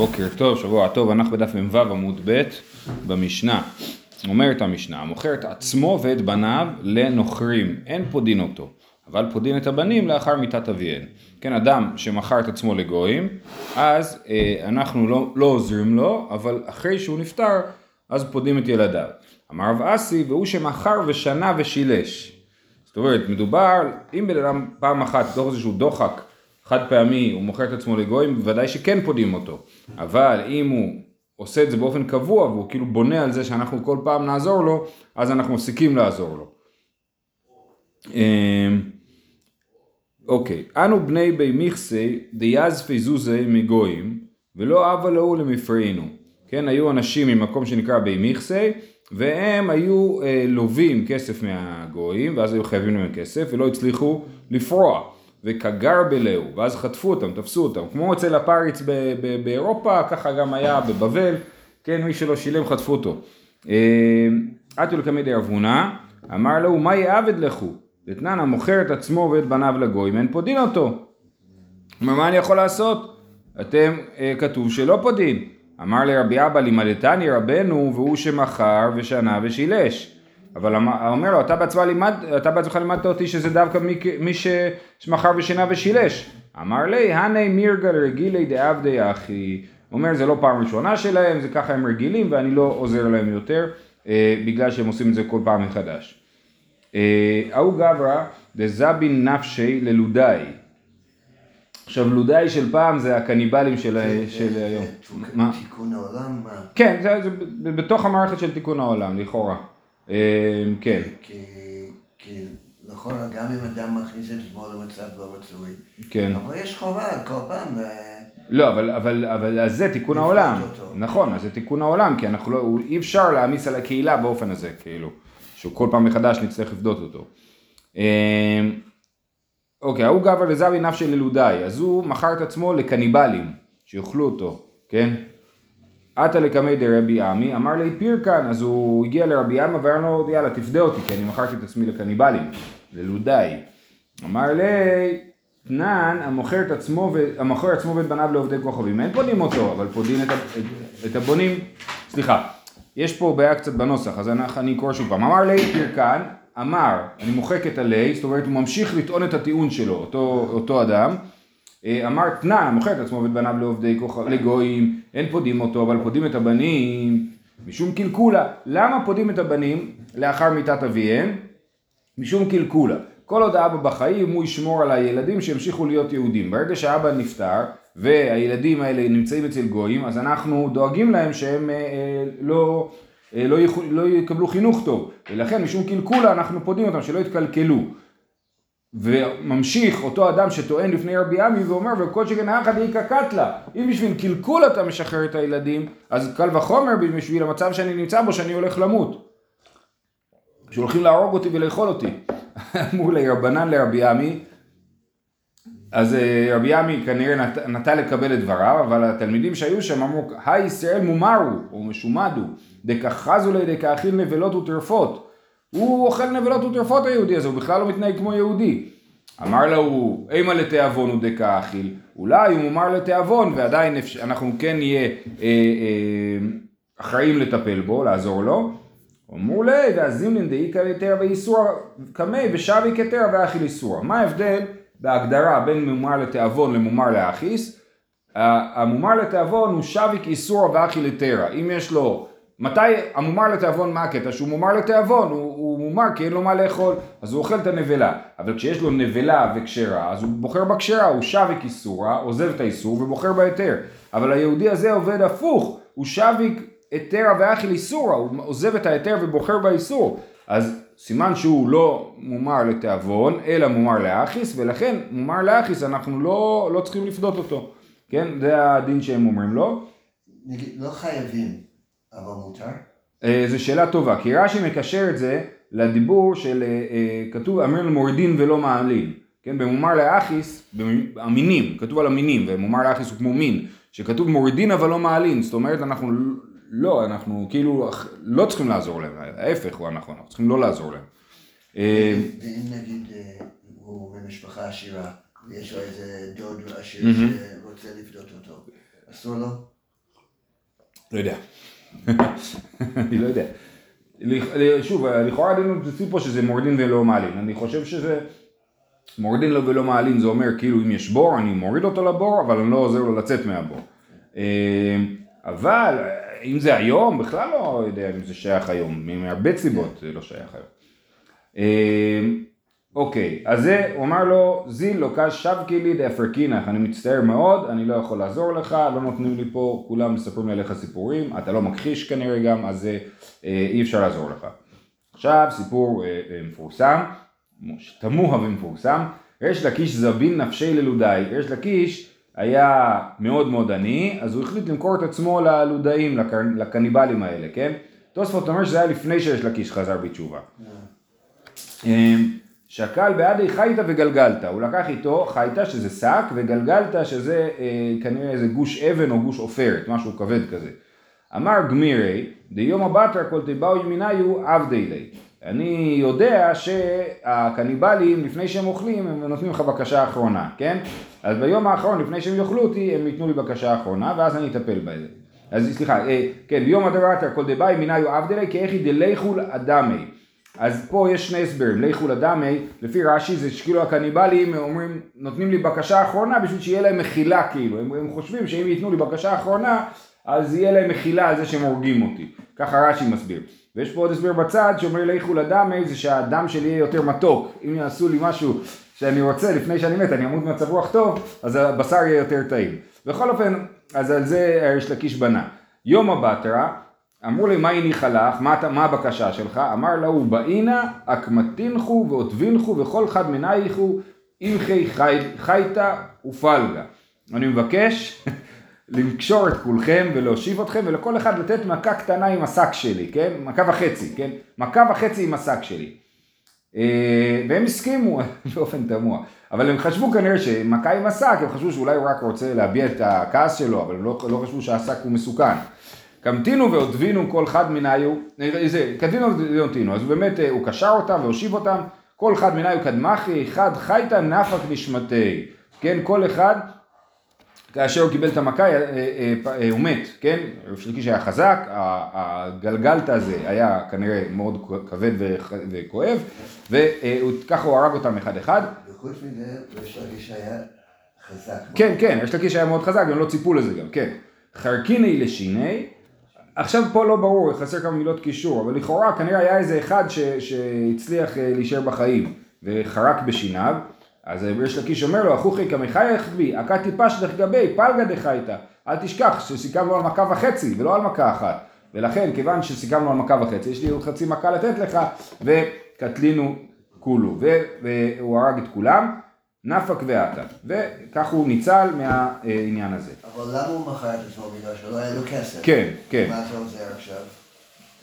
בוקר טוב, שבוע טוב, אנחנו בדף מ"ו עמוד ב' במשנה. אומרת המשנה, המוכר את עצמו ואת בניו לנוכרים, אין פודין אותו, אבל פודין את הבנים לאחר מיתת אביהן. כן, אדם שמכר את עצמו לגויים, אז אה, אנחנו לא, לא עוזרים לו, אבל אחרי שהוא נפטר, אז פודים את ילדיו. אמר רב אסי, והוא שמכר ושנה ושילש. זאת אומרת, מדובר, אם בן אדם פעם אחת, תוך איזשהו דוחק, חד פעמי, הוא מוכר את עצמו לגויים, בוודאי שכן פודים אותו. אבל אם הוא עושה את זה באופן קבוע, והוא כאילו בונה על זה שאנחנו כל פעם נעזור לו, אז אנחנו מפסיקים לעזור לו. אמ, אוקיי, אנו בני בי מכסי דיאז זוזי מגויים, ולא אבה להו למפרעינו. כן, היו אנשים ממקום שנקרא בי מכסי, והם היו אה, לווים כסף מהגויים, ואז היו חייבים להם כסף, ולא הצליחו לפרוע. וכגר בלאו, ואז חטפו אותם, תפסו אותם, כמו אצל הפריץ באירופה, ככה גם היה בבבל, כן, מי שלא שילם חטפו אותו. אתו לקמי דרבונה, אמר לו, מה יעבד לכו? דתנן המוכר את עצמו ואת בניו לגויים, אין פודין אותו. אומר, מה אני יכול לעשות? אתם, אה, כתוב שלא פודין. אמר לרבי אבא, לימדתני רבנו, והוא שמכר ושנה ושילש. אבל אומר לו, אתה בעצמך, לימד, אתה בעצמך לימדת אותי שזה דווקא מי, מי שמכר ושינה ושילש. אמר לי, הני מירגל רגילי דעבדי אחי. אומר, זה לא פעם ראשונה שלהם, זה ככה הם רגילים ואני לא עוזר להם יותר, אה, בגלל שהם עושים את זה כל פעם מחדש. אה, ההוא גברא דזבין נפשי ללודאי. עכשיו לודאי של פעם זה הקניבלים של, של היום. תיקון העולם? כן, זה, זה בתוך המערכת של תיקון העולם, לכאורה. אמ, כן. כי נכון, גם אם אדם מכניס את עצמו למצב לא רצוי, כן. אבל יש חובה כל פעם. לא, אבל, אבל, אבל אז זה תיקון העולם. נכון, אז זה תיקון העולם, כי אנחנו לא, אי אפשר להעמיס על הקהילה באופן הזה, כאילו, שכל פעם מחדש נצטרך לפדות אותו. אמ, אוקיי, ההוא גבר לזבי נפשי ללודאי, אז הוא מכר את עצמו לקניבלים, שיאכלו אותו, כן? אתא לקמיה דרבי אמי, אמר ליה פרקן, אז הוא הגיע לרבי אמי ואמר לו, יאללה תפדה אותי, כי אני מכרתי את עצמי לקניבלים, ללודאי. אמר ליה, תנן המוכר את עצמו, המוכר עצמו ואת בניו לעובדי כוכבים, אין פודים אותו, אבל פודים את, את, את הבונים, סליחה, יש פה בעיה קצת בנוסח, אז אני, אני אקרוא שוב פעם. אמר ליה פרקן, אמר, אני מוחק את הליה, זאת אומרת הוא ממשיך לטעון את הטיעון שלו, אותו, אותו אדם. אה, אמר תנן, מוכר את עצמו ואת בניו לעובדי כוכב, לגויים, אין פודים אותו, אבל פודים את הבנים, משום קלקולא. למה פודים את הבנים לאחר מיתת אביהם? משום קלקולא. כל עוד האבא בחיים הוא ישמור על הילדים שימשיכו להיות יהודים. ברגע שהאבא נפטר והילדים האלה נמצאים אצל גויים, אז אנחנו דואגים להם שהם אה, אה, לא, אה, לא, יכול, לא יקבלו חינוך טוב. ולכן משום קלקולא אנחנו פודים אותם שלא יתקלקלו. וממשיך אותו אדם שטוען לפני רבי עמי ואומר וכל שכן האחד איכא קטלה אם בשביל קלקול אתה משחרר את הילדים אז קל וחומר בשביל המצב שאני נמצא בו שאני הולך למות. שהולכים להרוג אותי ולאכול אותי. אמרו לי רבנן לרבי עמי. אז אה, רבי עמי כנראה נת, נטה לקבל את דבריו אבל התלמידים שהיו שם אמרו היי ישראל מומרו או משומדו דקחזו לי דקאכיל נבלות וטרפות הוא אוכל נבלות וטרפות היהודי הזה, הוא בכלל לא מתנהג כמו יהודי. אמר לו, אימה לתיאבון הוא דקה אכיל, אולי הוא מומר לתיאבון ועדיין אנחנו כן נהיה אה, אה, אחראים לטפל בו, לעזור לו. אמרו לי, והזימנין דאיכא לתרא ואיסור קמי ושבי כתרא ואכיל איסור. מה ההבדל בהגדרה בין מומר לתיאבון למומר לאכיס? המומר לתיאבון הוא שביק איסור ואכיל לתרא. אם יש לו מתי המומר לתיאבון מה הקטע? שהוא מומר לתיאבון, הוא, הוא מומר כי אין לו מה לאכול, אז הוא אוכל את הנבלה. אבל כשיש לו נבלה וכשרה, אז הוא בוחר בכשרה, הוא שביק איסורה, עוזב את האיסור ובוחר בהיתר. אבל היהודי הזה עובד הפוך, הוא שביק היתרה ואכיל איסורה, הוא עוזב את ההיתר ובוחר באיסור. אז סימן שהוא לא מומר לתיאבון, אלא מומר לאכיס, ולכן מומר לאכיס אנחנו לא, לא צריכים לפדות אותו. כן? זה הדין שהם אומרים לו. נגיד, לא חייבים. אבל מותר? אה, זו שאלה טובה, כי רש"י מקשר את זה לדיבור של, אה, אה, כתוב אמר למורידין ולא מעלין, כן, במומר לאחיס, המינים, כתוב על המינים, ומומר לאחיס הוא כמו מין, שכתוב מורידין אבל לא מעלין, זאת אומרת אנחנו לא, אנחנו כאילו לא צריכים לעזור להם, ההפך הוא הנכון, אנחנו צריכים לא לעזור להם. ואם נגיד הוא במשפחה עשירה, ויש לו איזה דוד עשיר שרוצה לפדות אותו, אסור לו? לא יודע. אני לא יודע. לכ- שוב, לכאורה הדין המציא פה שזה מורדין ולא מעלין. אני חושב שזה מורדין לו ולא מעלין, זה אומר כאילו אם יש בור, אני מוריד אותו לבור, אבל אני לא עוזר לו לצאת מהבור. אה, אבל אם זה היום, בכלל לא יודע אם זה שייך היום, מהרבה סיבות זה לא שייך היום. אה, אוקיי, אז זה, הוא אמר לו, זיל לא קש שבקי לי דאפרקינך, אני מצטער מאוד, אני לא יכול לעזור לך, לא נותנים לי פה, כולם מספרים לי עליך סיפורים, אתה לא מכחיש כנראה גם, אז אה, אה, אי אפשר לעזור לך. עכשיו סיפור אה, אה, מפורסם, תמוה ומפורסם, ריש לקיש זבין נפשי ללודאי, ריש לקיש היה מאוד מאוד עני, אז הוא החליט למכור את עצמו ללודאים, לקניבלים האלה, כן? תוספות אומר שזה היה לפני שריש לקיש חזר בתשובה. שקל בעדי חייתא וגלגלתא, הוא לקח איתו חייתא שזה שק וגלגלתא שזה אה, כנראה איזה גוש אבן או גוש עופרת, משהו כבד כזה. אמר גמירי, דיומא בתרא כל תיבאו ימיניו עבדי לי. אני יודע שהקניבלים לפני שהם אוכלים הם נותנים לך בקשה אחרונה, כן? אז ביום האחרון לפני שהם יאכלו אותי הם ייתנו לי בקשה אחרונה ואז אני אטפל בזה. אז סליחה, אה, כן, ביום הדרתא כל דבאי ימיניו עבדי לי כאיכי דליכול אדמי. אז פה יש שני הסברים, ליכו לדמי, לפי רש"י זה שכאילו הקניבלים אומרים, נותנים לי בקשה אחרונה בשביל שיהיה להם מחילה כאילו, הם, הם חושבים שאם ייתנו לי בקשה אחרונה, אז יהיה להם מחילה על זה שהם הורגים אותי, ככה רש"י מסביר. ויש פה עוד הסבר בצד שאומר ליכו לדמי זה שהדם שלי יהיה יותר מתוק, אם יעשו לי משהו שאני רוצה לפני שאני מת, אני אמות מצב רוח טוב, אז הבשר יהיה יותר טעים. בכל אופן, אז על זה יש לקיש בנה. יום הבטרה, אמרו לי, מה הניחה לך? מה, מה הבקשה שלך? אמר להו, באינה, אקמתינחו ואוטבינחו וכל חד מנייכו, אימחי חי, חייתא ופלגה. אני מבקש לקשור את כולכם ולהושיב אתכם ולכל אחד לתת מכה קטנה עם השק שלי, כן? מכה וחצי, כן? מכה וחצי עם השק שלי. אה, והם הסכימו באופן תמוה, אבל הם חשבו כנראה שמכה עם השק, הם חשבו שאולי הוא רק רוצה להביע את הכעס שלו, אבל הם לא, לא חשבו שהשק הוא מסוכן. קמתינו והודבינו כל אחד מניו, אה, זה, קמתינו והודבינו, אז באמת אה, הוא קשר אותם והושיב אותם, כל אחד מניו קדמחי, אחד חייתא נפק נשמתי, כן, כל אחד כאשר הוא קיבל את המכה אה, אה, אה, הוא מת, כן? רב שליקיש היה חזק, ה- הגלגלתא הזה היה כנראה מאוד כבד וכואב, וככה הוא הרג אותם אחד אחד. וחוץ מזה, יש לגיש היה חזק. כן, כן, יש לקיש היה מאוד חזק, והם לא ציפו לזה גם, כן. חרקיני לשיני, עכשיו פה לא ברור, חסר כמה מילות קישור, אבל לכאורה כנראה היה איזה אחד ש, שהצליח אה, להישאר בחיים, וחרק בשיניו, אז יש לקיש אומר לו, אחוכי כמחייך בי, הכתי פשטך גבי, פלגה דחייתא, אל תשכח שסיכמנו על מכה וחצי, ולא על מכה אחת. ולכן, כיוון שסיכמנו על מכה וחצי, יש לי עוד חצי מכה לתת לך, וקטלינו כולו, והוא הרג את כולם, נפק ועתה, וכך הוא ניצל מהעניין הזה. אבל למה הוא מכר את עצמו? בגלל שלא היה לו כסף. כן, כן, מה זה עוזר עכשיו?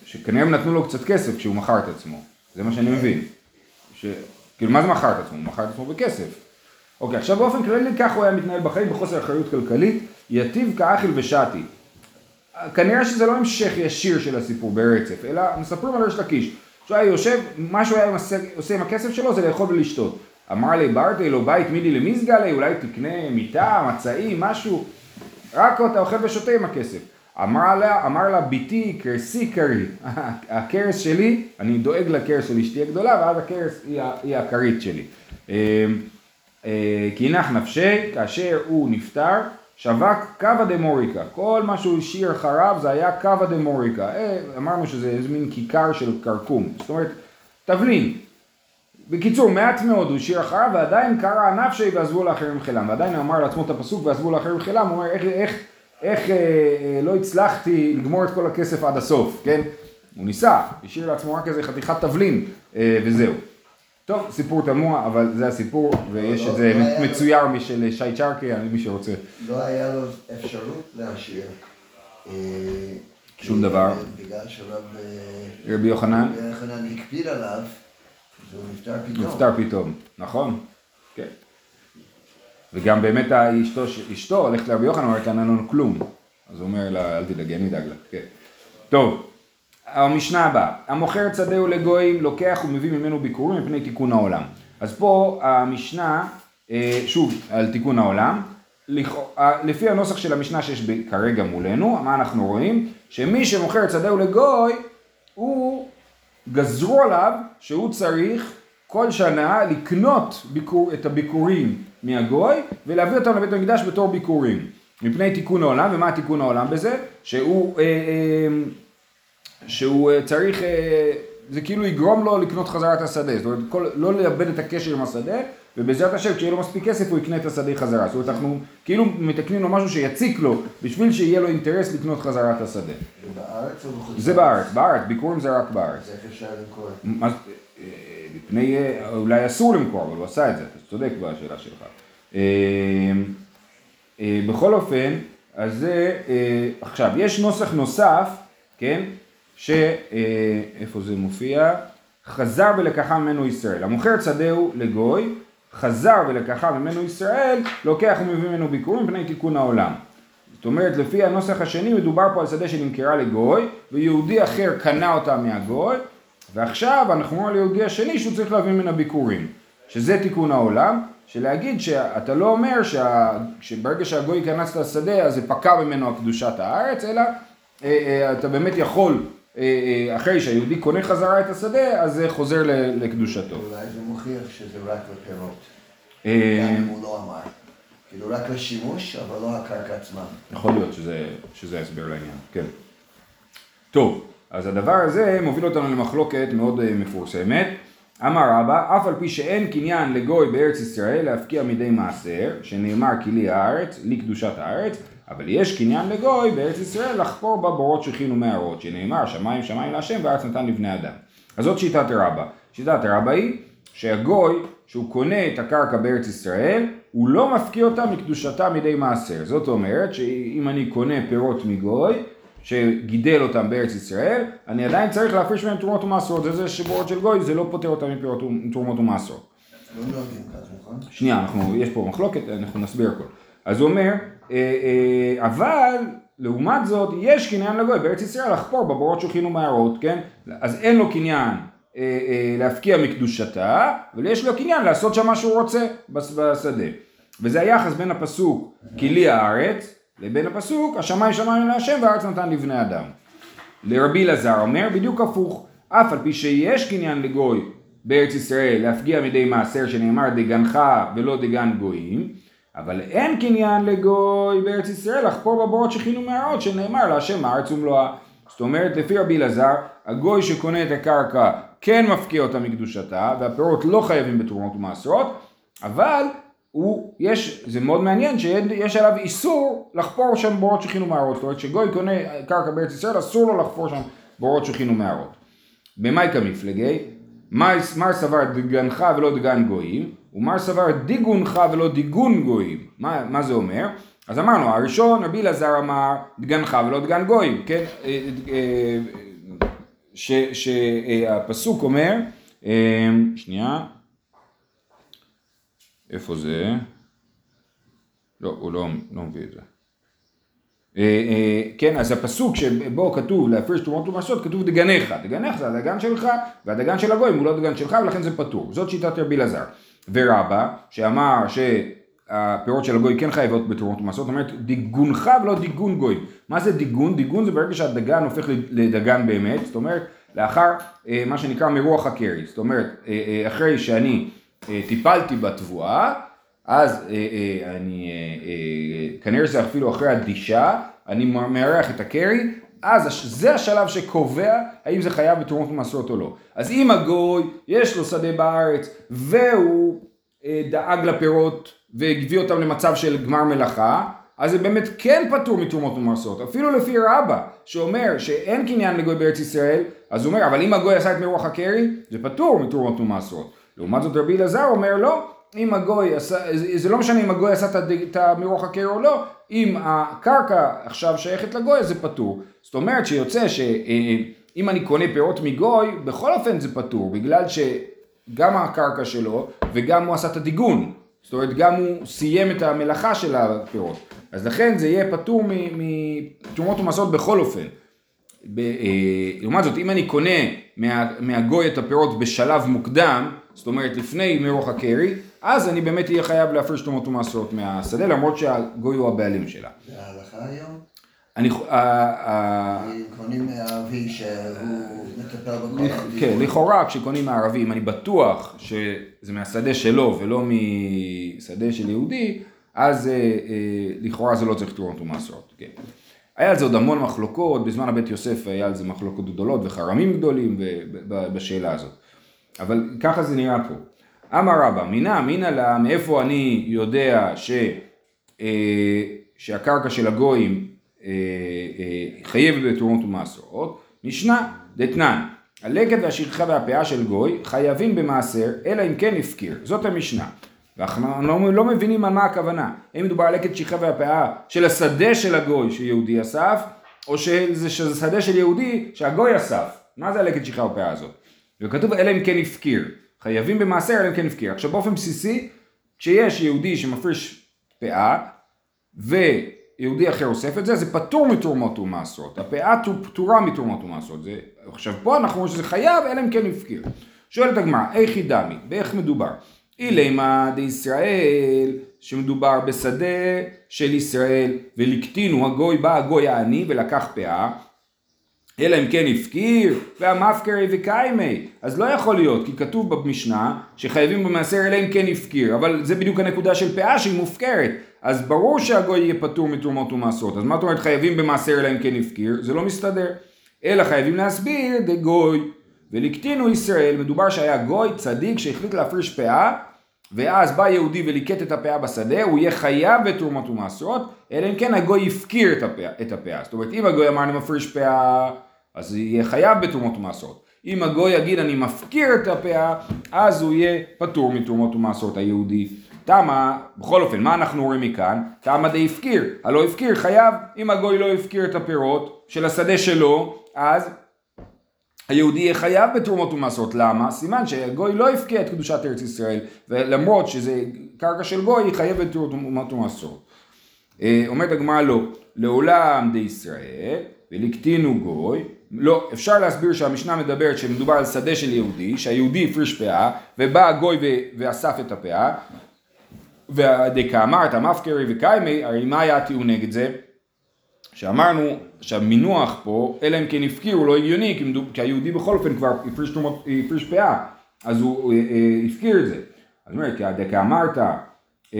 שכנראה הם נתנו לו קצת כסף כשהוא מכר את עצמו, זה מה שאני מבין. ש... כאילו מה זה מכר את עצמו? הוא מכר את עצמו בכסף. אוקיי, עכשיו באופן כללי כך הוא היה מתנהל בחיים בחוסר אחריות כלכלית, יתיב כאכיל ושתי. כנראה שזה לא המשך ישיר של הסיפור ברצף, אלא מספרים על ריש לקיש. שהוא היה יושב, מה שהוא היה עושה עם הכסף שלו זה לאכול ולשתות. אמר לי ברתי לו בית מידי למזגה לי, אולי תקנה מיטה, מצעים, משהו. רק אתה אוכל ושותה עם הכסף. אמר לה, אמר לה ביתי קרסי קרי, הכרס שלי, אני דואג לכרס שלי שתהיה גדולה ואז הכרס היא, היא הכרית שלי. אה, אה, כי נח נפשי, כאשר הוא נפטר, שווק קווה דמוריקה, כל מה שהוא השאיר אחריו זה היה קווה דמוריקה, אה, אמרנו שזה איזה מין כיכר של כרכום, זאת אומרת תבלין, בקיצור, מעט מאוד הוא השאיר אחריו, ועדיין קרא נפשי ועזבו לאחרים חילם. ועדיין הוא אמר לעצמו את הפסוק ועזבו לאחרים חילם, הוא אומר איך, איך, איך אה, אה, לא הצלחתי לגמור את כל הכסף עד הסוף, כן? הוא ניסה, השאיר לעצמו רק איזה חתיכת תבלין, אה, וזהו. טוב, סיפור תמוה, אבל זה הסיפור, ויש לא, את זה לא היה לו- מצויר משל שי צ'רקי, אני מי שרוצה. לא היה לו אפשרות להשאיר. אה, שום דבר. בגלל שרב אה, רבי יוחנן רבי יוחנן הקפיד עליו, נפטר פתאום. נפטר פתאום, נכון? כן. וגם באמת אשתו, אשתו הולכת לרבי יוחנן, אומרת לנו כלום. אז הוא אומר לה, אל תדאגי, אני אדאג לה. כן. טוב, המשנה הבאה, המוכר צדהו לגויים, לוקח ומביא ממנו ביקורים מפני תיקון העולם. אז פה המשנה, אה, שוב, על תיקון העולם, לפי הנוסח של המשנה שיש כרגע מולנו, מה אנחנו רואים? שמי שמוכר את שדהו לגוי, הוא גזרו עליו שהוא צריך כל שנה לקנות ביקור, את הביקורים מהגוי ולהביא אותם לבית המקדש בתור ביקורים. מפני תיקון העולם, ומה תיקון העולם בזה? שהוא, אה, אה, שהוא אה, צריך, אה, זה כאילו יגרום לו לקנות חזרה את השדה, זאת אומרת כל, לא לאבד את הקשר עם השדה, ובעזרת השם כשיהיה לו מספיק כסף הוא יקנה את השדה חזרה, זאת אומרת אנחנו כאילו מתקנים לו משהו שיציק לו בשביל שיהיה לו אינטרס לקנות חזרה את השדה. זה בארץ או בחוץ? זה בארץ, בארץ, ביקורים זה רק בארץ. אז איך אפשר למכור? אה, מפני, אה, אולי אסור למכור, אבל הוא עשה את זה, אתה צודק בשאלה שלך. אה, בכל אופן, אז זה, עכשיו, יש נוסח נוסף, כן, ש... אה, זה מופיע? חזר ולקחה ממנו ישראל. המוכר את שדהו לגוי, חזר ולקחה ממנו ישראל, לוקח ומביא ממנו ביקורים מפני תיקון העולם. זאת אומרת, לפי הנוסח השני מדובר פה על שדה שנמכרה לגוי, ויהודי אחר קנה אותה מהגוי, ועכשיו אנחנו אומרים על יהודי השני שהוא צריך להביא ממנה ביקורים. שזה תיקון העולם, שלהגיד שאתה לא אומר שה, שברגע שהגוי ייכנס לשדה אז זה פקע ממנו קדושת הארץ, אלא אה, אה, אתה באמת יכול, אחרי שהיהודי קונה חזרה את השדה, אז זה חוזר לקדושתו. אולי זה מוכיח שזה רק לפירות. אה, גם הוא לא אמר. כאילו רק לשימוש, אבל לא הקרקע עצמה. יכול להיות שזה, שזה הסבר לעניין, כן. טוב, אז הדבר הזה מוביל אותנו למחלוקת מאוד אה, מפורסמת. אמר רבא, אף על פי שאין קניין לגוי בארץ ישראל להפקיע מדי מעשר, שנאמר כי לי הארץ, לי קדושת הארץ, אבל יש קניין לגוי בארץ ישראל לחפור בה בורות שכין שנאמר שמיים שמיים להשם וארץ נתן לבני אדם. אז זאת שיטת רבא. שיטת רבא היא שהגוי, שהוא קונה את הקרקע בארץ ישראל, הוא לא מפקיע אותה מקדושתה מדי מעשר. זאת אומרת שאם אני קונה פירות מגוי, שגידל אותם בארץ ישראל, אני עדיין צריך להפריש מהם תרומות ומעשרות. זה זה שבועות של גוי, זה לא פוטר אותם מתרומות ומעשרות. לא נכון? שנייה, אנחנו, יש פה מחלוקת, אנחנו נסביר הכל. אז הוא אומר, אה, אה, אבל לעומת זאת, יש קניין לגוי בארץ ישראל לחפור בבורות שוכין ומערות, כן? אז אין לו קניין אה, להפקיע מקדושתה, אבל יש לו קניין לעשות שם מה שהוא רוצה בשדה. וזה היחס בין הפסוק כי לי הארץ, לבין הפסוק השמיים שמיים להשם והארץ נתן לבני אדם. לרבי אלעזר אומר בדיוק הפוך, אף על פי שיש קניין לגוי בארץ ישראל להפגיע מדי מעשר שנאמר דגנך ולא דגן גויים, אבל אין קניין לגוי בארץ ישראל לחפור בבורות שכינו מערות שנאמר להשם הארץ ומלואה. זאת אומרת לפי רבי אלעזר, הגוי שקונה את הקרקע כן מפקיע אותה מקדושתה והפירות לא חייבים בתרומות ומעשרות, אבל הוא, יש, זה מאוד מעניין שיש עליו איסור לחפור שם בורות שכינו מערות, זאת אומרת שגוי קונה קרקע בארץ ישראל אסור לו לחפור שם בורות שכינו מערות. במאי כמפלגי, מר סבר דגנך ולא דגן גויים, ומר סבר דיגונך ולא דיגון גויים. מה, מה זה אומר? אז אמרנו, הראשון רבי אלעזר אמר דגנך ולא דגן גויים, כן? אה, אה, ש- שהפסוק אומר, אה, שנייה, איפה זה? לא, הוא לא, לא מביא את זה. אה, אה, כן, אז הפסוק שבו כתוב להפריש תרומות ומעשרות, כתוב דגניך. דגניך זה הדגן שלך, והדגן של הגויים הוא לא דגן שלך, ולכן זה פטור. זאת שיטת רבי אלעזר. ורבא, שאמר שהפירות של הגוי כן חייבות בתרומות ומעשרות, זאת אומרת דיגונך ולא דיגון גויים. מה זה דיגון? דיגון זה ברגע שהדגן הופך לדגן באמת, זאת אומרת לאחר אה, מה שנקרא מרוח הקרי. זאת אומרת, אחרי שאני טיפלתי בתבואה, אז אה, אה, אני, אה, אה, כנראה זה אפילו אחרי הדישה, אני מארח את הקרי, אז זה השלב שקובע האם זה חייב בתרומות ומעשרות או לא. אז אם הגוי, יש לו שדה בארץ, והוא אה, דאג לפירות והביא אותם למצב של גמר מלאכה, אז זה באמת כן פטור מתרומות ומעשרות. אפילו לפי רבא, שאומר שאין קניין לגוי בארץ ישראל, אז הוא אומר, אבל אם הגוי עשה את מרוח הקרי, זה פטור מתרומות ומעשרות. לעומת זאת רבי אלעזר אומר לא, אם הגוי עשה, זה לא משנה אם הגוי עשה את המרוח הקר או לא, אם הקרקע עכשיו שייכת לגוי זה פטור. זאת אומרת שיוצא שאם אני קונה פירות מגוי, בכל אופן זה פטור, בגלל שגם הקרקע שלו וגם הוא עשה את הדיגון. זאת אומרת גם הוא סיים את המלאכה של הפירות. אז לכן זה יהיה פטור מתרומות ומסעות בכל אופן. אה, לעומת זאת, אם אני קונה מה, מהגוי את הפירות בשלב מוקדם, זאת אומרת לפני מרוח הקרי, אז אני באמת אהיה חייב להפריש תרומות ומעשרות מהשדה, למרות שהגוי הוא הבעלים שלה. זה ההלכה היום? אני, ח- ה- ה- אם קונים מערבי שהוא מטפל בכל הערבים. כן, לכאורה כשקונים מערבי, אם אני בטוח שזה מהשדה שלו ולא משדה של יהודי, אז אה, אה, לכאורה זה לא צריך תרומות ומעשרות. כן. היה על זה עוד המון מחלוקות, בזמן הבית יוסף היה על זה מחלוקות גדולות וחרמים גדולים בשאלה הזאת. אבל ככה זה נראה פה. אמר רבא, מינה מינא לה, מאיפה אני יודע ש, אה, שהקרקע של הגויים אה, אה, חייבת בתרומות ומעשרות? משנה, דתנן, הלקט והשכחה והפאה של גוי חייבים במעשר, אלא אם כן הפקיר. זאת המשנה. ואנחנו לא, לא מבינים על מה הכוונה. האם מדובר על לקט שכחה והפאה של השדה של הגוי שיהודי אסף, או שזה שדה של יהודי שהגוי אסף. מה זה הלקט שכחה והפאה הזאת? וכתוב אלא אם כן הפקיר. חייבים במעשר אלא אם כן הפקיר. עכשיו באופן בסיסי, כשיש יהודי שמפריש פאה, ויהודי אחר אוסף את זה, זה פטור מתרומות ומעשרות. הפאה פטורה מתרומות ומעשרות. זה, עכשיו פה אנחנו רואים שזה חייב, אלא אם כן הפקיר. שואלת הגמרא, איך היא דמי? באיך מדובר? אילמה דישראל, שמדובר בשדה של ישראל, ולקטינו הגוי בא הגוי העני ולקח פאה, אלא אם כן הפקיר, והמפקרי וקיימי. אז לא יכול להיות, כי כתוב במשנה שחייבים במעשר אלא אם כן הפקיר, אבל זה בדיוק הנקודה של פאה שהיא מופקרת. אז ברור שהגוי יהיה פטור מתרומות ומעשרות. אז מה את אומרת חייבים במעשר אלא אם כן הפקיר? זה לא מסתדר. אלא חייבים להסביר דגוי. ולקטינו ישראל, מדובר שהיה גוי צדיק שהחליט להפריש פאה, ואז בא יהודי וליקט את הפאה בשדה, הוא יהיה חייב בתרומות ומעשרות, אלא אם כן הגוי הפקיר את הפאה. את הפאה. זאת אומרת, אם הגוי אמר אני מפריש פאה, אז יהיה חייב בתרומות ומעשרות. אם הגוי יגיד אני מפקיר את הפאה, אז הוא יהיה פטור מתרומות ומעשרות היהודי. תמה, בכל אופן, מה אנחנו רואים מכאן? תמה די הפקיר. הלא הפקיר חייב, אם הגוי לא הפקיר את הפירות של השדה שלו, אז היהודי יהיה חייב בתרומות ומעשרות, למה? סימן שהגוי לא הפקיע את קדושת ארץ ישראל, ולמרות שזה קרקע של גוי, היא חייבת תרומות ומעשרות. אה, אומרת הגמרא לא, לעולם דישראל, ולקטינו גוי, לא, אפשר להסביר שהמשנה מדברת שמדובר על שדה של יהודי, שהיהודי הפריש פאה, ובא הגוי ואסף את הפאה, ודקאמרת מפקרי וקיימי, הרי מה היה הטיעון נגד זה? שאמרנו שהמינוח פה, אלא אם כן הפקיר, הוא לא הגיוני, כי, מדוב, כי היהודי בכל אופן כבר הפריש, הפריש פאה, אז הוא אה, אה, הפקיר את זה. אז אומרת, דקאמרת אה,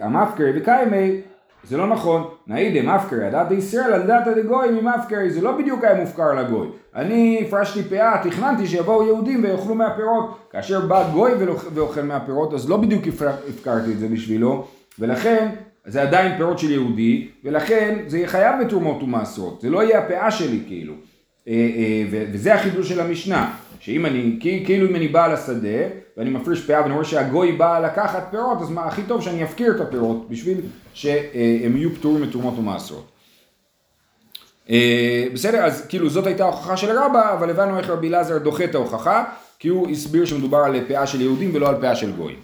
המפקרי וקיימי, זה לא נכון, נאי דמפקרי, הדעת ישראל על דעת דגוי ממפקרי, זה לא בדיוק היה מופקר לגוי. אני הפרשתי פאה, תכננתי שיבואו יהודים ויאכלו מהפירות, כאשר בא גוי ואוכל מהפירות, אז לא בדיוק הפקרתי את זה בשבילו, ולכן זה עדיין פירות של יהודי, ולכן זה יהיה חייב בתרומות ומעשרות, זה לא יהיה הפאה שלי כאילו. אה, אה, וזה החידוש של המשנה, שאם אני, כאילו אם אני בעל השדה, ואני מפריש פאה ואני רואה שהגוי בא לקחת פירות, אז מה, הכי טוב שאני אפקיר את הפירות, בשביל שהם יהיו פטורים מתרומות ומעשרות. אה, בסדר, אז כאילו זאת הייתה ההוכחה של רבא, אבל הבנו איך רבי אלעזר דוחה את ההוכחה, כי הוא הסביר שמדובר על פאה של יהודים ולא על פאה של גוי.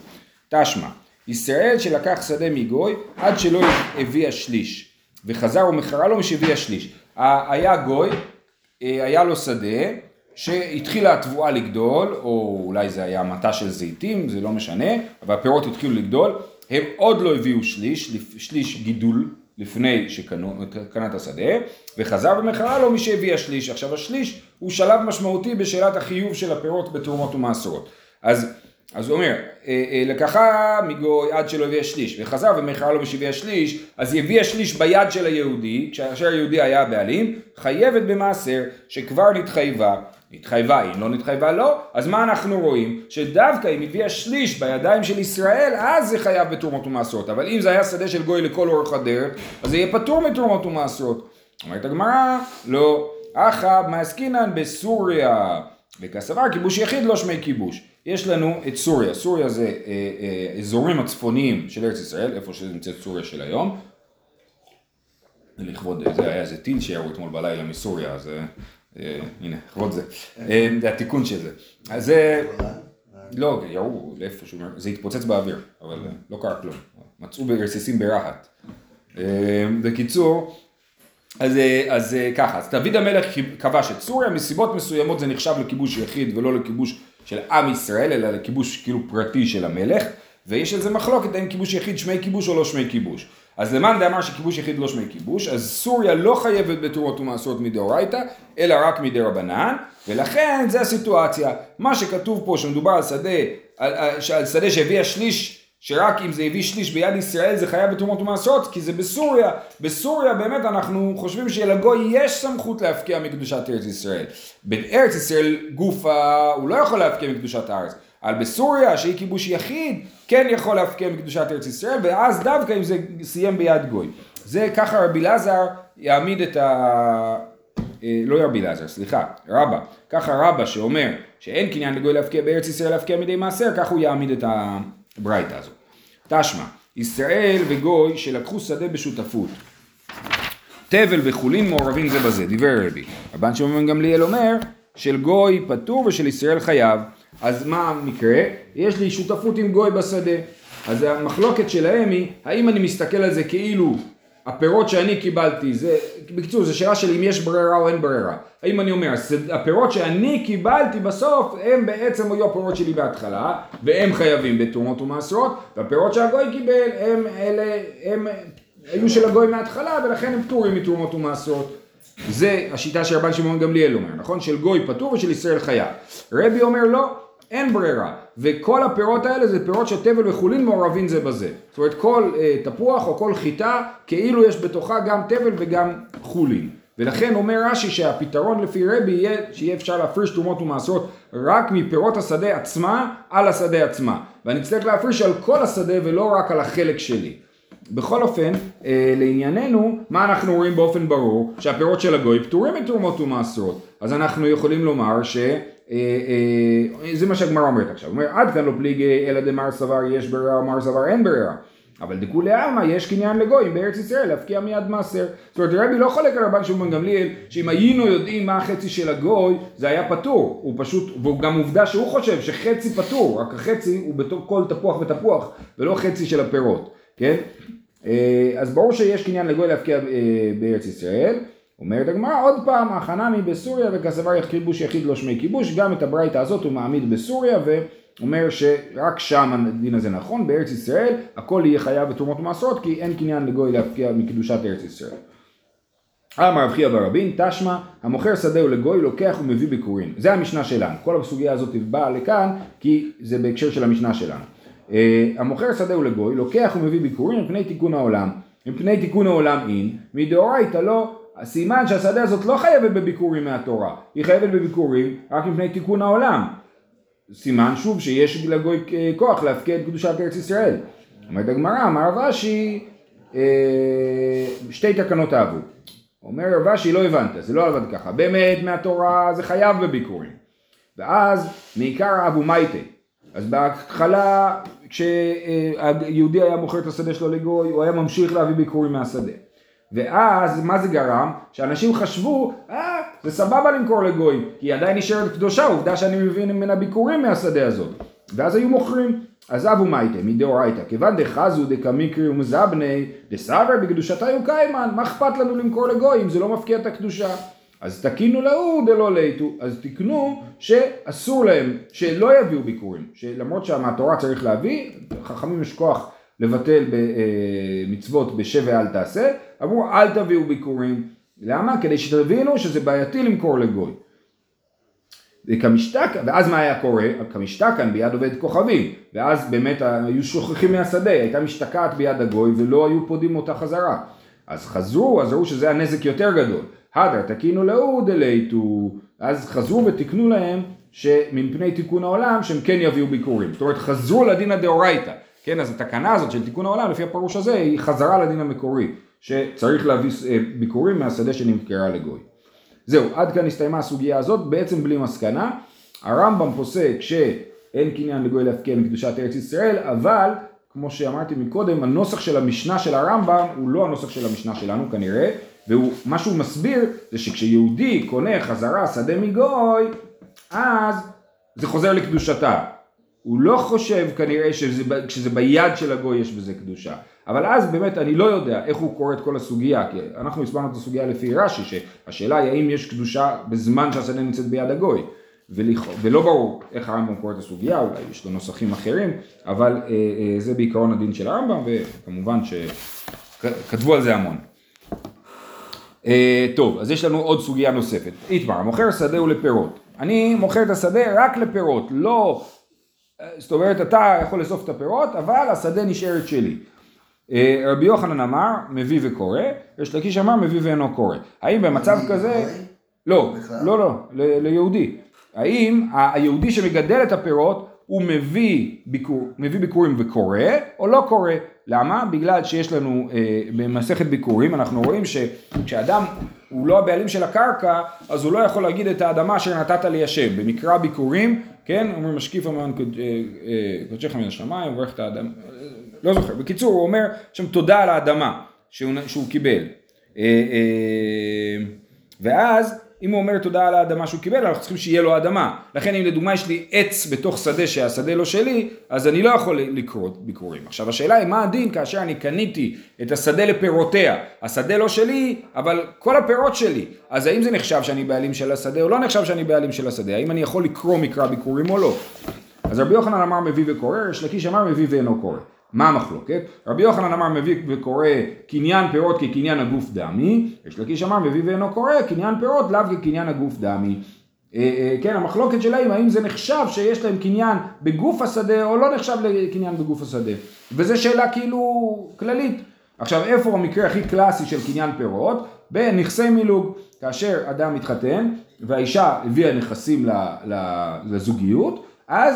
תשמע, ישראל שלקח שדה מגוי עד שלא הביא השליש, וחזר ומכרה לו משהביא השליש. היה גוי, היה לו שדה, שהתחילה התבואה לגדול, או אולי זה היה מטע של זיתים, זה לא משנה, אבל הפירות התחילו לגדול, הם עוד לא הביאו שליש, שליש גידול לפני שקנה את השדה, וחזר ומכרה לו מי שהביא השליש. עכשיו השליש הוא שלב משמעותי בשאלת החיוב של הפירות בתרומות ומעשרות. אז אז הוא אומר, אה, אה, לקחה מגוי עד שלא הביא השליש, וחזר ומכרה לו משהביא השליש, אז היא הביאה שליש ביד של היהודי, כאשר היהודי היה הבעלים, חייבת במעשר שכבר נתחייבה. נתחייבה, אם לא נתחייבה לא, אז מה אנחנו רואים? שדווקא אם הביאה שליש בידיים של ישראל, אז זה חייב בתרומות ומעשרות. אבל אם זה היה שדה של גוי לכל אורך הדרך, אז זה יהיה פטור מתרומות ומעשרות. אומרת הגמרא, לא. אחא מעסקינן בסוריה, וכסבר כיבוש יחיד לא שמי כיבוש. יש לנו את סוריה, סוריה זה אה, אה, אזורים הצפוניים של ארץ ישראל, איפה שנמצאת סוריה של היום. לכבוד זה היה איזה טיל שירו אתמול בלילה מסוריה, אז אה, אה, הנה, לכבוד זה. אה, זה התיקון של זה. אז זה, לא, ירו לאיפשהו, זה התפוצץ באוויר, אבל אה, לא קרה כלום. מצאו ברסיסים ברהט. אה, בקיצור, אז, אה, אז אה, ככה, אז דוד המלך כבש את סוריה, מסיבות מסוימות זה נחשב לכיבוש יחיד ולא לכיבוש של עם ישראל, אלא לכיבוש כאילו פרטי של המלך, ויש על זה מחלוקת האם כיבוש יחיד שמי כיבוש או לא שמי כיבוש. אז למאן דאמר שכיבוש יחיד לא שמי כיבוש, אז סוריה לא חייבת בתרועות ומעשרות מדאורייתא, אלא רק מדי רבנן, ולכן זה הסיטואציה. מה שכתוב פה שמדובר על שדה, על, על, על שדה שהביאה שליש שרק אם זה הביא שליש ביד ישראל זה חייב בתרומות ומעשרות, כי זה בסוריה. בסוריה באמת אנחנו חושבים שלגוי יש סמכות להפקיע מקדושת ארץ ישראל. בארץ ישראל גופה הוא לא יכול להפקיע מקדושת הארץ. אבל בסוריה שהיא כיבוש יחיד כן יכול להפקיע מקדושת ארץ ישראל ואז דווקא אם זה סיים ביד גוי. זה ככה רבי אלעזר יעמיד את ה... אה, לא רבי אלעזר, סליחה, רבא. ככה רבא שאומר שאין קניין לגוי להפקיע בארץ ישראל להפקיע מדי מעשר, כך הוא יעמיד את ה... ברייתא הזאת. תשמע, ישראל וגוי שלקחו שדה בשותפות. תבל וחולין מעורבים זה בזה, דיבר רבי. רבן שמעון גמליאל אומר של גוי פטור ושל ישראל חייב. אז מה המקרה? יש לי שותפות עם גוי בשדה. אז המחלוקת שלהם היא, האם אני מסתכל על זה כאילו הפירות שאני קיבלתי, זה, בקיצור, זו שאלה של אם יש ברירה או אין ברירה. האם אני אומר, הפירות שאני קיבלתי בסוף, הם בעצם היו הפירות שלי בהתחלה, והם חייבים בתרומות ומעשרות, והפירות שהגוי קיבל, הם אלה, הם היו של הגוי מההתחלה, ולכן הם פטורים מתרומות ומעשרות. זה השיטה של רבן שמעון גמליאל אומר, נכון? של גוי פטור ושל ישראל חייב. רבי אומר לא, אין ברירה, וכל הפירות האלה זה פירות של תבל וחולין מעורבים זה בזה. זאת אומרת כל אה, תפוח או כל חיטה, כאילו יש בתוכה גם תבל וגם חולין. ולכן אומר רש"י שהפתרון לפי רבי יהיה שיהיה אפשר להפריש תרומות ומעשרות רק מפירות השדה עצמה על השדה עצמה. ואני צריך להפריש על כל השדה ולא רק על החלק שלי. בכל אופן, אה, לענייננו, מה אנחנו רואים באופן ברור? שהפירות של הגוי פטורים מתרומות ומעשרות. אז אנחנו יכולים לומר ש... אה, אה, זה מה שהגמרא אומרת עכשיו, אומר עד כאן לא פליגי אלא דמר סבר יש ברירה ומר סבר אין ברירה אבל דכולי עלמא יש קניין לגויים בארץ ישראל להפקיע מיד מעשר. זאת אומרת רבי לא חולק על רבן שמעון גמליאל שאם היינו יודעים מה החצי של הגוי זה היה פטור. הוא פשוט, והוא גם עובדה שהוא חושב שחצי פטור, רק החצי הוא בתור כל תפוח ותפוח ולא חצי של הפירות, כן? אה, אז ברור שיש קניין לגוי להפקיע בארץ ישראל. אומרת הגמרא עוד פעם, החנמי בסוריה וכסבר כיבוש יחיד לא שמי כיבוש, גם את הברייתא הזאת הוא מעמיד בסוריה ואומר שרק שם הדין הזה נכון, בארץ ישראל הכל יהיה חייב בתרומות ומעשרות כי אין קניין לגוי להפקיע מקדושת ארץ ישראל. אמר רב חייא ברבין, תשמע, המוכר שדהו לגוי לוקח ומביא ביקורים. זה המשנה שלנו. כל הסוגיה הזאת באה לכאן כי זה בהקשר של המשנה שלנו. אה, המוכר שדהו לגוי לוקח ומביא ביקורים מפני תיקון העולם. מפני תיקון העולם אין, מדאורייתא לא הסימן שהשדה הזאת לא חייבת בביקורים מהתורה, היא חייבת בביקורים רק מפני תיקון העולם. סימן שוב שיש לגוי כוח להפקיע את קדושת ארץ ישראל. אומרת הגמרא, אמר רבשי, אה, שתי תקנות אהבו. אומר רבשי, לא הבנת, זה לא עבד ככה. באמת מהתורה זה חייב בביקורים. ואז מעיקר אבו מייטה. אז בהתחלה כשהיהודי היה מוכר את השדה שלו לגוי, הוא היה ממשיך להביא ביקורים מהשדה. ואז מה זה גרם? שאנשים חשבו, אה, זה סבבה למכור לגוי, כי היא עדיין נשארת קדושה, עובדה שאני מבין ממנה ביקורים מהשדה הזאת. ואז היו מוכרים. אז אבו מייטה מדאורייתא, כיוון דחזו דקמיקרי ומזבני דסבר בקדושתה יוקיימן, מה אכפת לנו למכור לגוי אם זה לא מפקיע את הקדושה? אז תקינו להוא דלא ליטו, אז תקנו שאסור להם, שלא יביאו ביקורים, שלמרות שהתורה צריך להביא, חכמים יש כוח לבטל מצוות בשב ואל תעשה, אמרו אל תביאו ביקורים. למה? כדי שתבינו שזה בעייתי למכור לגוי. וכמשתקן, ואז מה היה קורה? כמשתקן ביד עובד כוכבים, ואז באמת היו שוכחים מהשדה, הייתה משתקעת ביד הגוי ולא היו פודים אותה חזרה. אז חזרו, אז ראו שזה הנזק יותר גדול. הדר תקינו להו דלייתו, אז חזרו ותיקנו להם שמפני תיקון העולם שהם כן יביאו ביקורים. זאת אומרת חזרו לדין הדאורייתא. כן, אז התקנה הזאת של תיקון העולם לפי הפירוש הזה היא חזרה לדין המקורי, שצריך להביא אה, ביקורים מהשדה שנמכרה לגוי. זהו, עד כאן הסתיימה הסוגיה הזאת, בעצם בלי מסקנה. הרמב"ם פוסק שאין קניין לגוי להפקיע מקדושת ארץ ישראל, אבל כמו שאמרתי מקודם, הנוסח של המשנה של הרמב"ם הוא לא הנוסח של המשנה שלנו כנראה, ומה שהוא מסביר זה שכשיהודי קונה חזרה שדה מגוי, אז זה חוזר לקדושתה. הוא לא חושב כנראה שכשזה ביד של הגוי יש בזה קדושה. אבל אז באמת אני לא יודע איך הוא קורא את כל הסוגיה, כי אנחנו הסברנו את הסוגיה לפי רש"י, שהשאלה היא האם יש קדושה בזמן שהשדה נמצאת ביד הגוי. ולכ... ולא ברור איך הרמב"ם קורא את הסוגיה, אולי יש לו נוסחים אחרים, אבל אה, אה, זה בעיקרון הדין של הרמב"ם, וכמובן שכתבו על זה המון. אה, טוב, אז יש לנו עוד סוגיה נוספת. איתמר, מוכר שדה הוא לפירות. אני מוכר את השדה רק לפירות, לא... זאת אומרת, אתה יכול לאסוף את הפירות, אבל השדה נשארת שלי. אה, רבי יוחנן אמר, מביא וקורא, יש לקיש אמר, מביא ואינו קורא. האם במצב כזה... לא, לא, לא, ליהודי. האם היהודי שמגדל את הפירות הוא מביא, ביקור, מביא ביקורים וקורא או לא קורא? למה? בגלל שיש לנו אה, במסכת ביקורים אנחנו רואים שכשאדם הוא לא הבעלים של הקרקע אז הוא לא יכול להגיד את האדמה אשר נתת ליישב. במקרא ביקורים, כן, אומרים משקיף המען אה, אה, קודשך מן השמיים, מברך את האדמה, לא זוכר. בקיצור הוא אומר שם תודה על האדמה שהוא, שהוא קיבל. אה, ואז אם הוא אומר תודה על האדמה שהוא קיבל, אנחנו צריכים שיהיה לו אדמה. לכן אם לדוגמה יש לי עץ בתוך שדה שהשדה לא שלי, אז אני לא יכול לקרוא ביקורים. עכשיו השאלה היא מה הדין כאשר אני קניתי את השדה לפירותיה. השדה לא שלי, אבל כל הפירות שלי. אז האם זה נחשב שאני בעלים של השדה או לא נחשב שאני בעלים של השדה? האם אני יכול לקרוא מקרא ביקורים או לא? אז רבי יוחנן אמר מביא וקורא, יש לקיש אמר מביא ואינו קורא. מה המחלוקת? רבי יוחנן אמר מביא וקורא קניין פירות כקניין הגוף דמי, יש לקיש אמר מביא ואינו קורא קניין פירות לאו כקניין הגוף דמי. אה, אה, כן, המחלוקת שלהם האם זה נחשב שיש להם קניין בגוף השדה או לא נחשב לקניין בגוף השדה. וזו שאלה כאילו כללית. עכשיו איפה המקרה הכי קלאסי של קניין פירות? בנכסי מילוג. כאשר אדם מתחתן והאישה הביאה נכסים לזוגיות, אז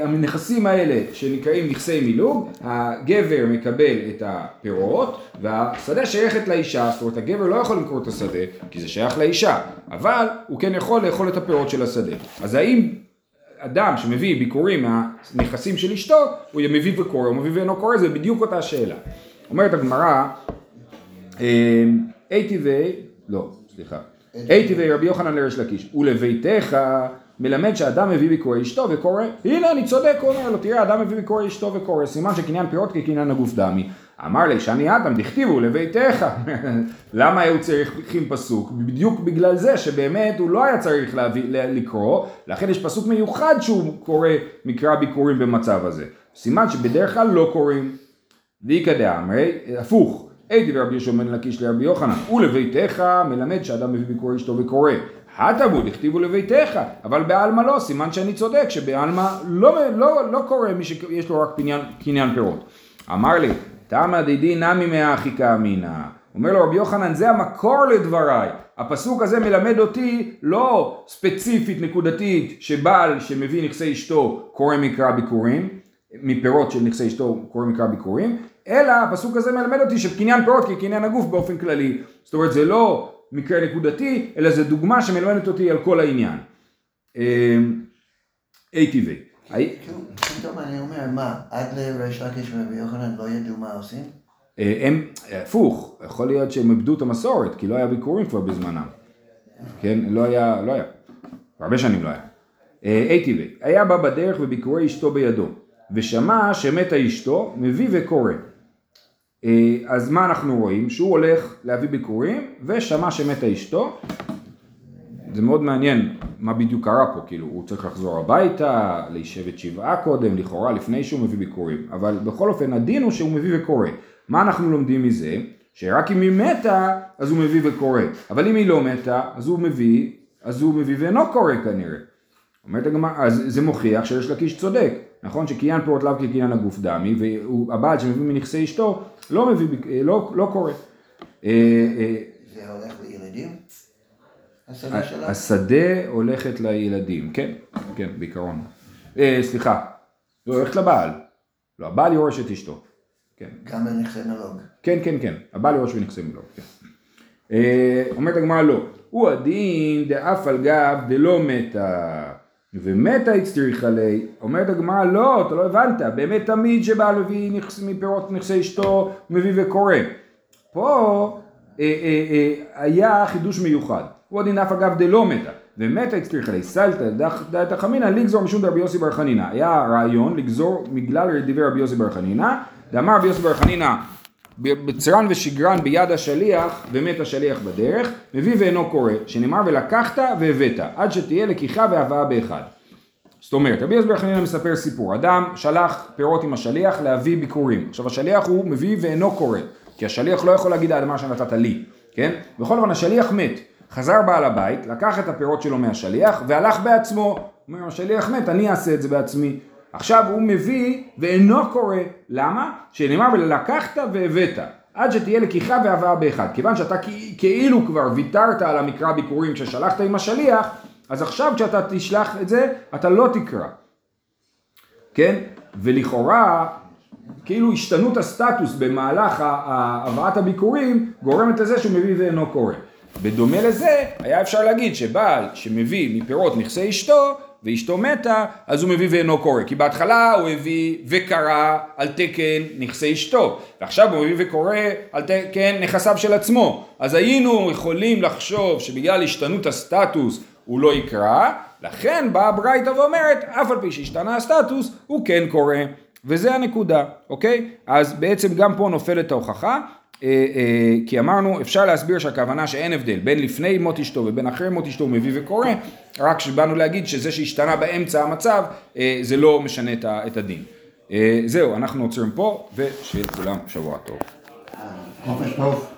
הנכסים האלה שנקראים נכסי מילוג, הגבר מקבל את הפירות והשדה שייכת לאישה, זאת אומרת הגבר לא יכול למכור את השדה כי זה שייך לאישה, אבל הוא כן יכול לאכול את הפירות של השדה. אז האם אדם שמביא ביקורים מהנכסים של אשתו, הוא מביא וקורא, הוא מביא ואינו קורא, זה בדיוק אותה שאלה. אומרת הגמרא, אי טבעי, לא, סליחה, אי טבעי רבי יוחנן לרש לקיש, ולביתך מלמד שאדם מביא ביקורי אשתו וקורא, הנה אני צודק, הוא אומר לו, תראה אדם מביא ביקורי אשתו וקורא, סימן שקניין פירות כקניין הגוף דמי. אמר לי, שאני אדם, דכתיבו לביתך. למה הוא צריך פסוק? בדיוק בגלל זה שבאמת הוא לא היה צריך להביא, לקרוא, לכן יש פסוק מיוחד שהוא קורא מקרא ביקורים במצב הזה. סימן שבדרך כלל לא קוראים. ואיכא דאמרי, הפוך, הייתי לרבי יהושע בן לקיש לרבי יוחנן, ולביתך מלמד שאדם מביא ביקורי אשתו וקורא. התלמוד הכתיבו לביתך, אבל בעלמא לא, סימן שאני צודק, שבעלמא לא, לא, לא קורה מי שיש לו רק פניין, קניין פירות. אמר לי, תמא דידי נמי מאחי כאמינא. אומר לו רבי יוחנן, זה המקור לדבריי. הפסוק הזה מלמד אותי לא ספציפית נקודתית שבעל שמביא נכסי אשתו קורא מקרא ביקורים, מפירות של נכסי אשתו קורא מקרא ביקורים, אלא הפסוק הזה מלמד אותי שקניין פירות כקניין הגוף באופן כללי. זאת אומרת זה לא מקרה נקודתי, אלא זה דוגמה שמלמדת אותי על כל העניין. אי טבעי. פתאום אני אומר, מה, עד לריש לקיש ורבי יוחנן לא ידעו מה עושים? אה, הם, הפוך, יכול להיות שהם איבדו את המסורת, כי לא היה ביקורים כבר בזמנם. כן, לא היה, לא היה. הרבה שנים לא היה. אי טבעי, היה בא בדרך וביקורי אשתו בידו, ושמע שמתה אשתו, מביא וקורא. אה, אז מה אנחנו רואים? שהוא הולך להביא ביקורים ושמע שמתה אשתו. זה מאוד מעניין מה בדיוק קרה פה, כאילו הוא צריך לחזור הביתה, להישבת שבעה קודם, לכאורה לפני שהוא מביא ביקורים, אבל בכל אופן הדין הוא שהוא מביא וקורא. מה אנחנו לומדים מזה? שרק אם היא מתה אז הוא מביא וקורא, אבל אם היא לא מתה אז הוא מביא, אז הוא מביא ואינו קורא כנראה. אומרת הגמרא, אז זה מוכיח שיש לקיש צודק, נכון שקניין פירות לאו כקניין הגוף דמי, והבעל שמביא מנכסי אשתו לא מביא, לא, לא קורה. אה, אה, זה הולך לילדים? השדה שלה? השדה הולכת לילדים, כן, כן, בעיקרון. אה, סליחה, היא הולכת לבעל. לא, הבעל יורש את אשתו. כן. גם בנכסי מלוג. כן, כן, כן, הבעל יורש בנכסי מלוג, כן. אומרת הגמרא לא, הוא הדין דאף על גב דלא מתה. ומתה הצטריך עלי, אומרת הגמרא לא, אתה לא הבנת, באמת תמיד שבעל מביא נכס, מפירות נכסי אשתו, מביא וקורא. פה אה, אה, אה, היה חידוש מיוחד, הוא הדין אף אגב דלא מתה, ומתה הצטריך עלי, סלתא דעת החמינא לגזור משום דרבי יוסי בר חנינא, היה רעיון לגזור בגלל דברי רבי יוסי בר חנינא, דאמר רבי יוסי בר חנינא בצרן ושגרן ביד השליח ומת השליח בדרך, מביא ואינו קורא, שנאמר ולקחת והבאת, עד שתהיה לקיחה והבאה באחד. זאת אומרת, רבי יוסבר חנינא מספר סיפור, אדם שלח פירות עם השליח להביא ביקורים, עכשיו השליח הוא מביא ואינו קורא, כי השליח לא יכול להגיד האדמה שנתת לי, כן? בכל אופן השליח מת, חזר בעל הבית, לקח את הפירות שלו מהשליח והלך בעצמו, אומר השליח מת, אני אעשה את זה בעצמי, עכשיו הוא מביא ואינו קורא, למה? שנאמר ולקחת והבאת, עד שתהיה לקיחה והבאה באחד, כיוון שאתה כאילו כבר ויתרת על המקרא ביקורים כששלחת עם השליח, אז עכשיו כשאתה תשלח את זה, אתה לא תקרא, כן? ולכאורה, כאילו השתנות הסטטוס במהלך הבאת הביקורים גורמת לזה שהוא מביא ואינו קורא. בדומה לזה, היה אפשר להגיד שבעל שמביא מפירות נכסי אשתו, ואשתו מתה, אז הוא מביא ואינו קורא. כי בהתחלה הוא הביא וקרא על תקן נכסי אשתו, ועכשיו הוא מביא וקורא על תקן נכסיו של עצמו. אז היינו יכולים לחשוב שבגלל השתנות הסטטוס הוא לא יקרא, לכן באה ברייתא ואומרת, אף על פי שהשתנה הסטטוס, הוא כן קורא. וזה הנקודה, אוקיי? אז בעצם גם פה נופלת ההוכחה. אה, אה, כי אמרנו אפשר להסביר שהכוונה שאין הבדל בין לפני מות אשתו ובין אחרי מות אשתו מביא וקורא רק שבאנו להגיד שזה שהשתנה באמצע המצב אה, זה לא משנה את הדין. זהו אנחנו עוצרים פה ושיהיה לכולם שבוע טוב. חופש טוב.